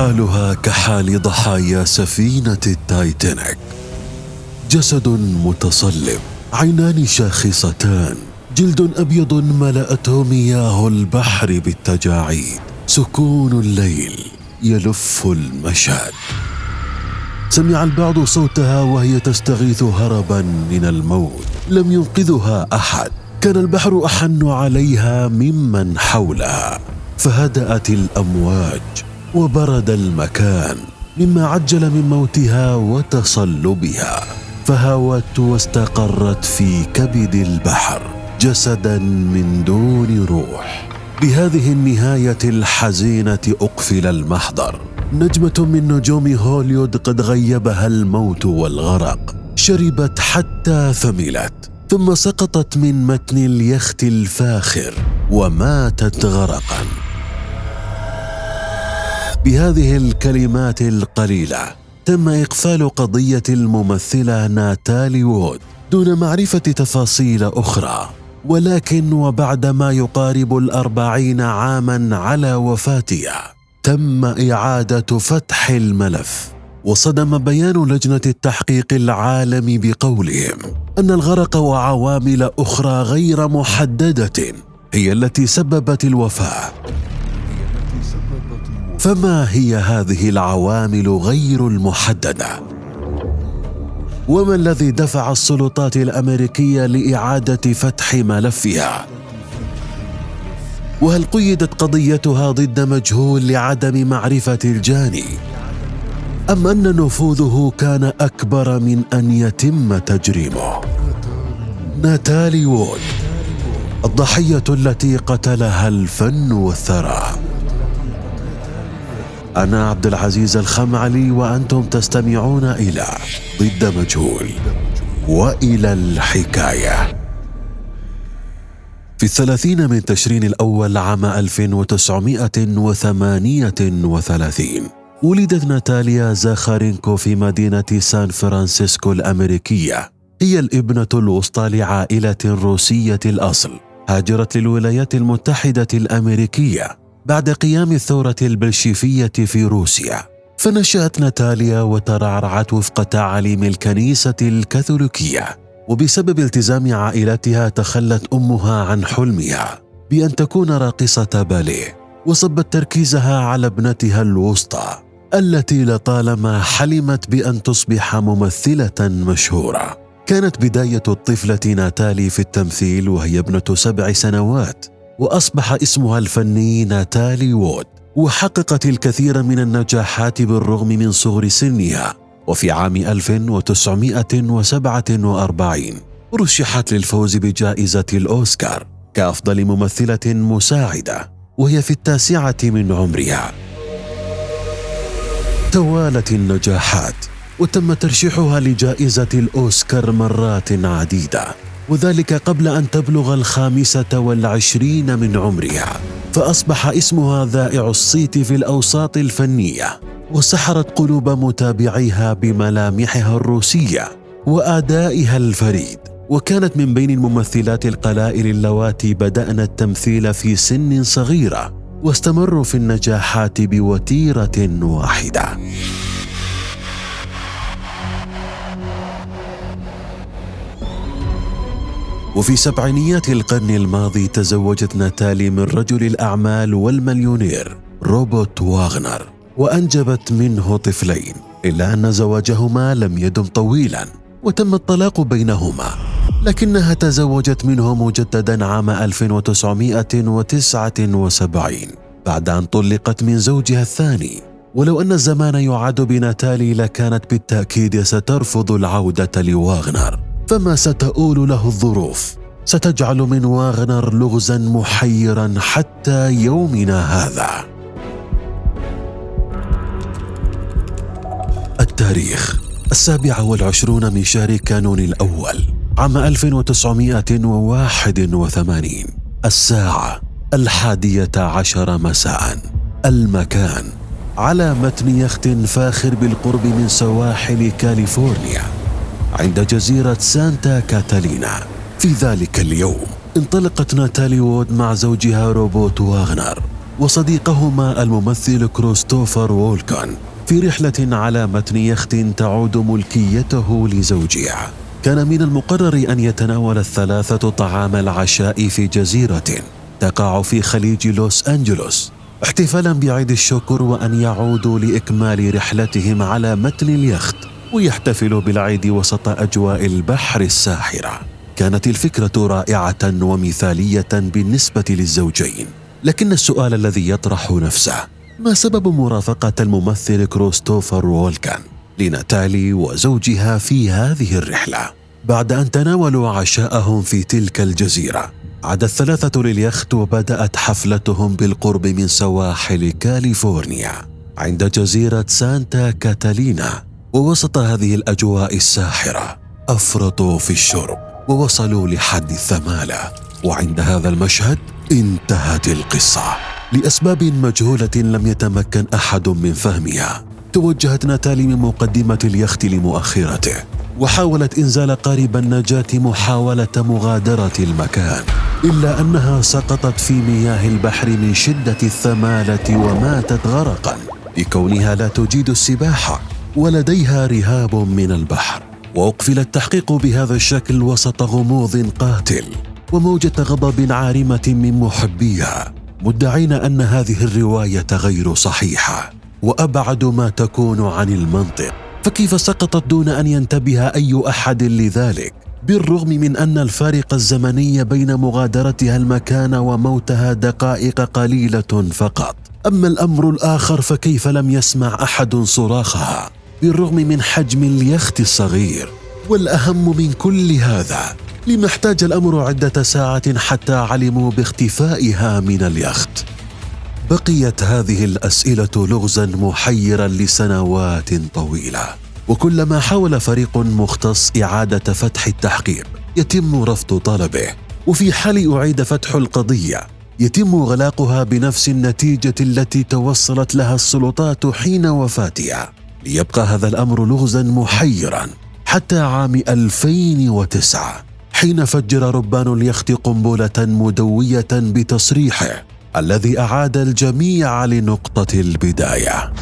حالها كحال ضحايا سفينة التايتانيك. جسد متصلب عينان شاخصتان جلد أبيض ملأته مياه البحر بالتجاعيد. سكون الليل يلف المشهد. سمع البعض صوتها وهي تستغيث هربا من الموت. لم ينقذها أحد. كان البحر أحن عليها ممن حولها. فهدأت الأمواج. وبرد المكان مما عجل من موتها وتصلبها فهوت واستقرت في كبد البحر جسدا من دون روح. بهذه النهاية الحزينة أقفل المحضر. نجمة من نجوم هوليود قد غيبها الموت والغرق. شربت حتى ثملت ثم سقطت من متن اليخت الفاخر وماتت غرقا. بهذه الكلمات القليلة تم إقفال قضية الممثلة ناتالي وود دون معرفة تفاصيل أخرى. ولكن وبعد ما يقارب الأربعين عاما على وفاتها تم إعادة فتح الملف. وصدم بيان لجنة التحقيق العالمي بقولهم أن الغرق وعوامل أخرى غير محددة هي التي سببت الوفاة. فما هي هذه العوامل غير المحددة؟ وما الذي دفع السلطات الأمريكية لإعادة فتح ملفها؟ وهل قيدت قضيتها ضد مجهول لعدم معرفة الجاني؟ أم أن نفوذه كان أكبر من أن يتم تجريمه؟ ناتالي وود الضحية التي قتلها الفن والثراء أنا عبد العزيز الخمعلي وأنتم تستمعون إلى ضد مجهول وإلى الحكاية. في الثلاثين من تشرين الأول عام 1938 ولدت ناتاليا زاخارينكو في مدينة سان فرانسيسكو الأمريكية. هي الابنة الوسطى لعائلة روسية الأصل هاجرت للولايات المتحدة الأمريكية. بعد قيام الثورة البلشيفية في روسيا فنشأت ناتاليا وترعرعت وفق تعاليم الكنيسة الكاثوليكية وبسبب التزام عائلتها تخلت أمها عن حلمها بأن تكون راقصة باليه وصبت تركيزها على ابنتها الوسطى التي لطالما حلمت بأن تصبح ممثلة مشهورة. كانت بداية الطفلة ناتالي في التمثيل وهي ابنة سبع سنوات. وأصبح اسمها الفني ناتالي وود وحققت الكثير من النجاحات بالرغم من صغر سنها وفي عام 1947 رشحت للفوز بجائزة الأوسكار كأفضل ممثلة مساعدة وهي في التاسعة من عمرها. توالت النجاحات وتم ترشيحها لجائزة الأوسكار مرات عديدة وذلك قبل أن تبلغ الخامسة والعشرين من عمرها فأصبح اسمها ذائع الصيت في الأوساط الفنية وسحرت قلوب متابعيها بملامحها الروسية وأدائها الفريد وكانت من بين الممثلات القلائل اللواتي بدأن التمثيل في سن صغيرة واستمروا في النجاحات بوتيرة واحدة. وفي سبعينيات القرن الماضي تزوجت ناتالي من رجل الأعمال والمليونير روبوت واغنر وأنجبت منه طفلين. إلا أن زواجهما لم يدم طويلا وتم الطلاق بينهما. لكنها تزوجت منه مجددا عام 1979 بعد أن طلقت من زوجها الثاني. ولو أن الزمان يعاد بناتالي لكانت بالتأكيد سترفض العودة لواغنر. فما ستؤول له الظروف. ستجعل من واغنر لغزا محيرا حتى يومنا هذا. التاريخ السابع والعشرون من شهر كانون الأول عام 1981 الساعة الحادية عشر مساء. المكان على متن يخت فاخر بالقرب من سواحل كاليفورنيا. عند جزيرة سانتا كاتالينا. في ذلك اليوم انطلقت ناتالي وود مع زوجها روبوت واغنر وصديقهما الممثل كروستوفر وولكان في رحلة على متن يخت تعود ملكيته لزوجها. كان من المقرر أن يتناول الثلاثة طعام العشاء في جزيرة تقع في خليج لوس أنجلوس احتفالا بعيد الشكر وأن يعودوا لإكمال رحلتهم على متن اليخت. ويحتفلوا بالعيد وسط أجواء البحر الساحرة. كانت الفكرة رائعة ومثالية بالنسبة للزوجين. لكن السؤال الذي يطرح نفسه ما سبب مرافقة الممثل كريستوفر ووكن لناتالي وزوجها في هذه الرحلة؟ بعد أن تناولوا عشاءهم في تلك الجزيرة عاد الثلاثة لليخت وبدأت حفلتهم بالقرب من سواحل كاليفورنيا. عند جزيرة سانتا كاتالينا ووسط هذه الأجواء الساحرة أفرطوا في الشرب ووصلوا لحد الثمالة. وعند هذا المشهد انتهت القصة. لأسباب مجهولة لم يتمكن أحد من فهمها توجهت ناتالي من مقدمة اليخت لمؤخرته وحاولت إنزال قارب النجاة محاولة مغادرة المكان إلا أنها سقطت في مياه البحر من شدة الثمالة وماتت غرقا لكونها لا تجيد السباحة. ولديها رهاب من البحر وأقفل التحقيق بهذا الشكل وسط غموض قاتل وموجة غضب عارمة من محبيها مدعين أن هذه الرواية غير صحيحة وأبعد ما تكون عن المنطق. فكيف سقطت دون أن ينتبه أي أحد لذلك؟ بالرغم من أن الفارق الزمني بين مغادرتها المكان وموتها دقائق قليلة فقط. أما الأمر الآخر فكيف لم يسمع أحد صراخها؟ بالرغم من حجم اليخت الصغير والأهم من كل هذا لما احتاج الأمر عدة ساعات حتى علموا باختفائها من اليخت. بقيت هذه الأسئلة لغزا محيرا لسنوات طويلة. وكلما حاول فريق مختص إعادة فتح التحقيق يتم رفض طلبه. وفي حال أعيد فتح القضية يتم غلاقها بنفس النتيجة التي توصلت لها السلطات حين وفاتها. ليبقى هذا الأمر لغزا محيرا حتى عام 2009 حين فجر ربان اليخت قنبلة مدوية بتصريحه الذي أعاد الجميع لنقطة البداية.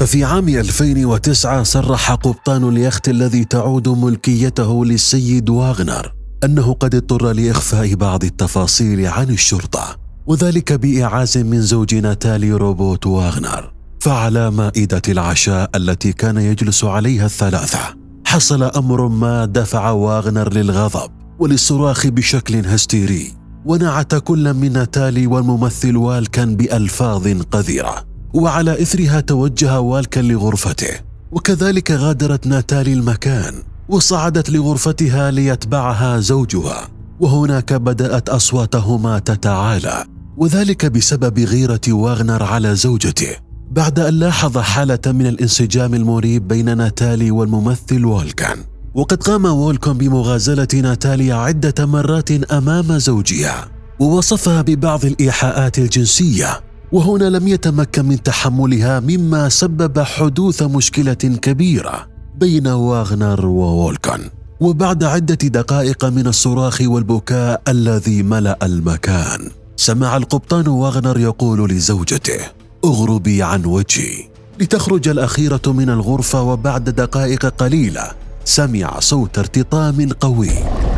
ففي عام 2009 صرح قبطان اليخت الذي تعود ملكيته للسيد واغنر أنه قد اضطر لإخفاء بعض التفاصيل عن الشرطة وذلك بإعاز من زوج ناتالي روبوت واغنر. فعلى مائدة العشاء التي كان يجلس عليها الثلاثة حصل أمر ما دفع واغنر للغضب وللصراخ بشكل هستيري ونعت كل من ناتالي والممثل والكان بألفاظ قذرة وعلى إثرها توجه والكا لغرفته وكذلك غادرت ناتالي المكان وصعدت لغرفتها ليتبعها زوجها وهناك بدأت أصواتهما تتعالى وذلك بسبب غيرة واغنر على زوجته. بعد أن لاحظ حالة من الانسجام المريب بين ناتالي والممثل والكان. وقد قام وولكون بمغازلة ناتاليا عدة مرات أمام زوجها ووصفها ببعض الإيحاءات الجنسية. وهنا لم يتمكن من تحملها مما سبب حدوث مشكلة كبيرة بين واغنر وولكان وبعد عدة دقائق من الصراخ والبكاء الذي ملأ المكان سمع القبطان واغنر يقول لزوجته أغربي عن وجهي. لتخرج الأخيرة من الغرفة وبعد دقائق قليلة سمع صوت ارتطام قوي.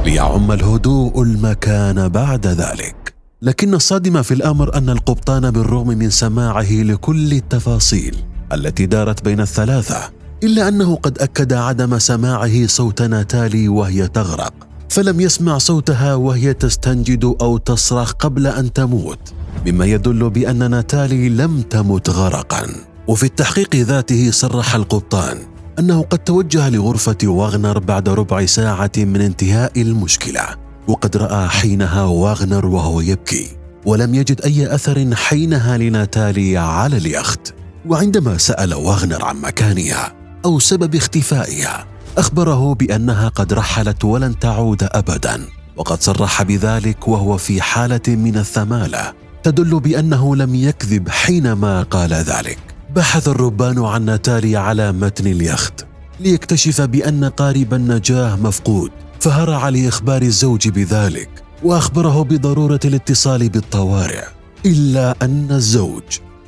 ليعم الهدوء المكان بعد ذلك. لكن الصادم في الأمر أن القبطان بالرغم من سماعه لكل التفاصيل التي دارت بين الثلاثة إلا أنه قد أكد عدم سماعه صوت ناتالي وهي تغرق فلم يسمع صوتها وهي تستنجد أو تصرخ قبل أن تموت. مما يدل بأن ناتالي لم تمت غرقا. وفي التحقيق ذاته صرح القبطان أنه قد توجه لغرفة واغنر بعد ربع ساعة من انتهاء المشكلة وقد رأى حينها واغنر وهو يبكي ولم يجد أي أثر حينها لناتالي على اليخت. وعندما سأل واغنر عن مكانها أو سبب اختفائها أخبره بأنها قد رحلت ولن تعود ابدا وقد صرح بذلك وهو في حالة من الثمالة. تدل بأنه لم يكذب حينما قال ذلك. بحث الربان عن ناتالي على متن اليخت ليكتشف بأن قارب النجاة مفقود فهرع لإخبار الزوج بذلك وأخبره بضرورة الاتصال بالطوارئ إلا أن الزوج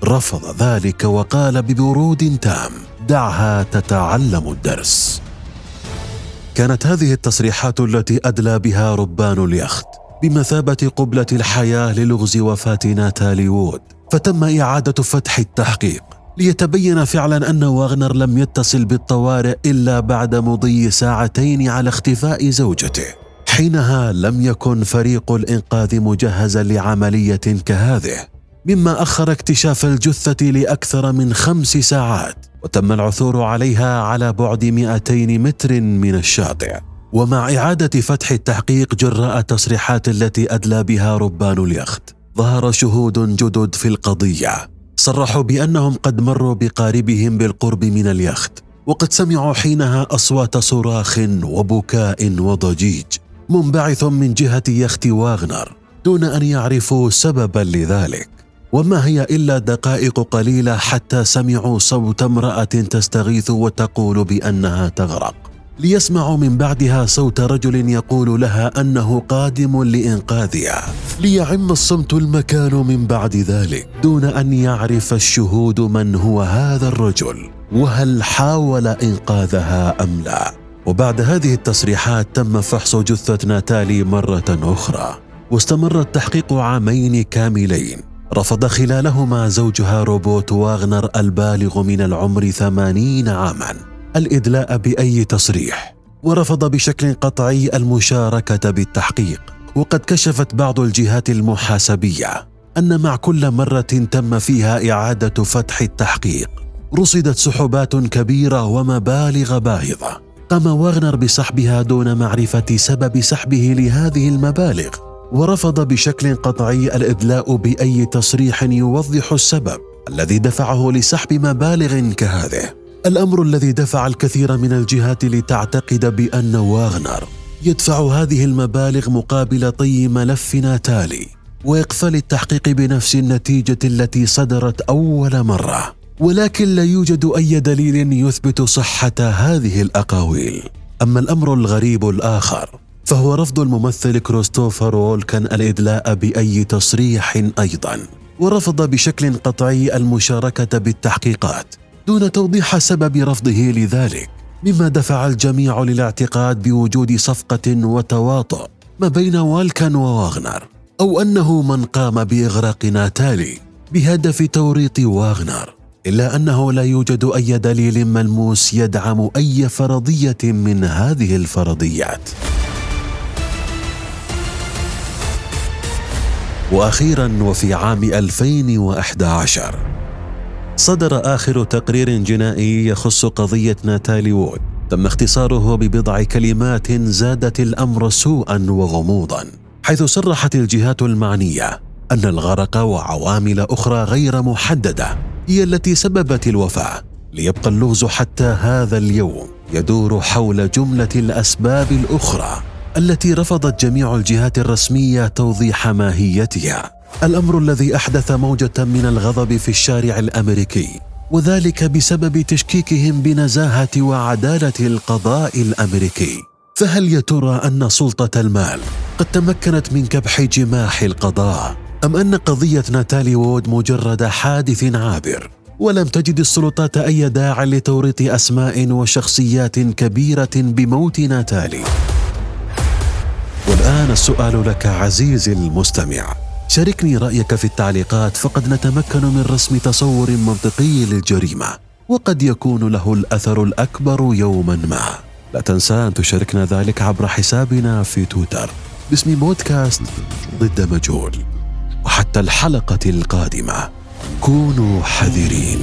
رفض ذلك وقال ببرود تام دعها تتعلم الدرس. كانت هذه التصريحات التي أدلى بها ربان اليخت. بمثابة قبلة الحياة للغز وفاه ناتالي وود فتم إعادة فتح التحقيق ليتبين فعلا أن واغنر لم يتصل بالطوارئ إلا بعد مضي ساعتين على اختفاء زوجته حينها لم يكن فريق الإنقاذ مجهزا لعملية كهذه مما أخر اكتشاف الجثة لأكثر من خمس ساعات وتم العثور عليها على بعد 200 متر من الشاطئ. ومع إعادة فتح التحقيق جراء التصريحات التي أدلى بها ربان اليخت ظهر شهود جدد في القضية. صرحوا بأنهم قد مروا بقاربهم بالقرب من اليخت وقد سمعوا حينها أصوات صراخ وبكاء وضجيج منبعث من جهة يخت واغنر دون أن يعرفوا سببا لذلك. وما هي إلا دقائق قليلة حتى سمعوا صوت امرأة تستغيث وتقول بأنها تغرق. ليسمعوا من بعدها صوت رجل يقول لها أنه قادم لإنقاذها ليعم الصمت المكان من بعد ذلك دون أن يعرف الشهود من هو هذا الرجل وهل حاول إنقاذها أم لا. وبعد هذه التصريحات تم فحص جثة ناتالي مرة أخرى واستمر التحقيق عامين كاملين. رفض خلالهما زوجها روبوت واغنر البالغ من العمر ثمانين عاما. الإدلاء بأي تصريح. ورفض بشكل قطعي المشاركة بالتحقيق. وقد كشفت بعض الجهات المحاسبية أن مع كل مرة تم فيها إعادة فتح التحقيق رصدت سحبات كبيرة ومبالغ باهظة. قام واغنر بسحبها دون معرفة سبب سحبه لهذه المبالغ. ورفض بشكل قطعي الإدلاء بأي تصريح يوضح السبب الذي دفعه لسحب مبالغ كهذه. الأمر الذي دفع الكثير من الجهات لتعتقد بأن واغنر يدفع هذه المبالغ مقابل طي ملف ناتالي وإقفال التحقيق بنفس النتيجة التي صدرت أول مرة. ولكن لا يوجد أي دليل يثبت صحة هذه الأقاويل. أما الأمر الغريب الآخر فهو رفض الممثل كريستوفر وولكن الإدلاء بأي تصريح أيضا ورفض بشكل قطعي المشاركة بالتحقيقات. دون توضيح سبب رفضه لذلك مما دفع الجميع للاعتقاد بوجود صفقة وتواطؤ ما بين والكن وواغنر أو أنه من قام بإغراق ناتالي بهدف توريط واغنر إلا أنه لا يوجد أي دليل ملموس يدعم أي فرضية من هذه الفرضيات. وأخيرا وفي عام 2011 صدر آخر تقرير جنائي يخص قضية ناتالي وود تم اختصاره ببضع كلمات زادت الأمر سوءا وغموضا حيث صرحت الجهات المعنية أن الغرق وعوامل أخرى غير محددة هي التي سببت الوفاة ليبقى اللغز حتى هذا اليوم يدور حول جملة الأسباب الأخرى التي رفضت جميع الجهات الرسمية توضيح ماهيتها. الأمر الذي أحدث موجة من الغضب في الشارع الأمريكي وذلك بسبب تشكيكهم بنزاهة وعدالة القضاء الأمريكي. فهل يا ترى أن سلطة المال قد تمكنت من كبح جماح القضاء أم أن قضية ناتالي وود مجرد حادث عابر؟ ولم تجد السلطات أي داع لتوريط أسماء وشخصيات كبيرة بموت ناتالي. والآن السؤال لك عزيزي المستمع. شاركني رأيك في التعليقات فقد نتمكن من رسم تصور منطقي للجريمة وقد يكون له الأثر الأكبر يوما ما. لا تنسى أن تشاركنا ذلك عبر حسابنا في تويتر. باسم بودكاست ضد مجهول وحتى الحلقة القادمة. كونوا حذرين.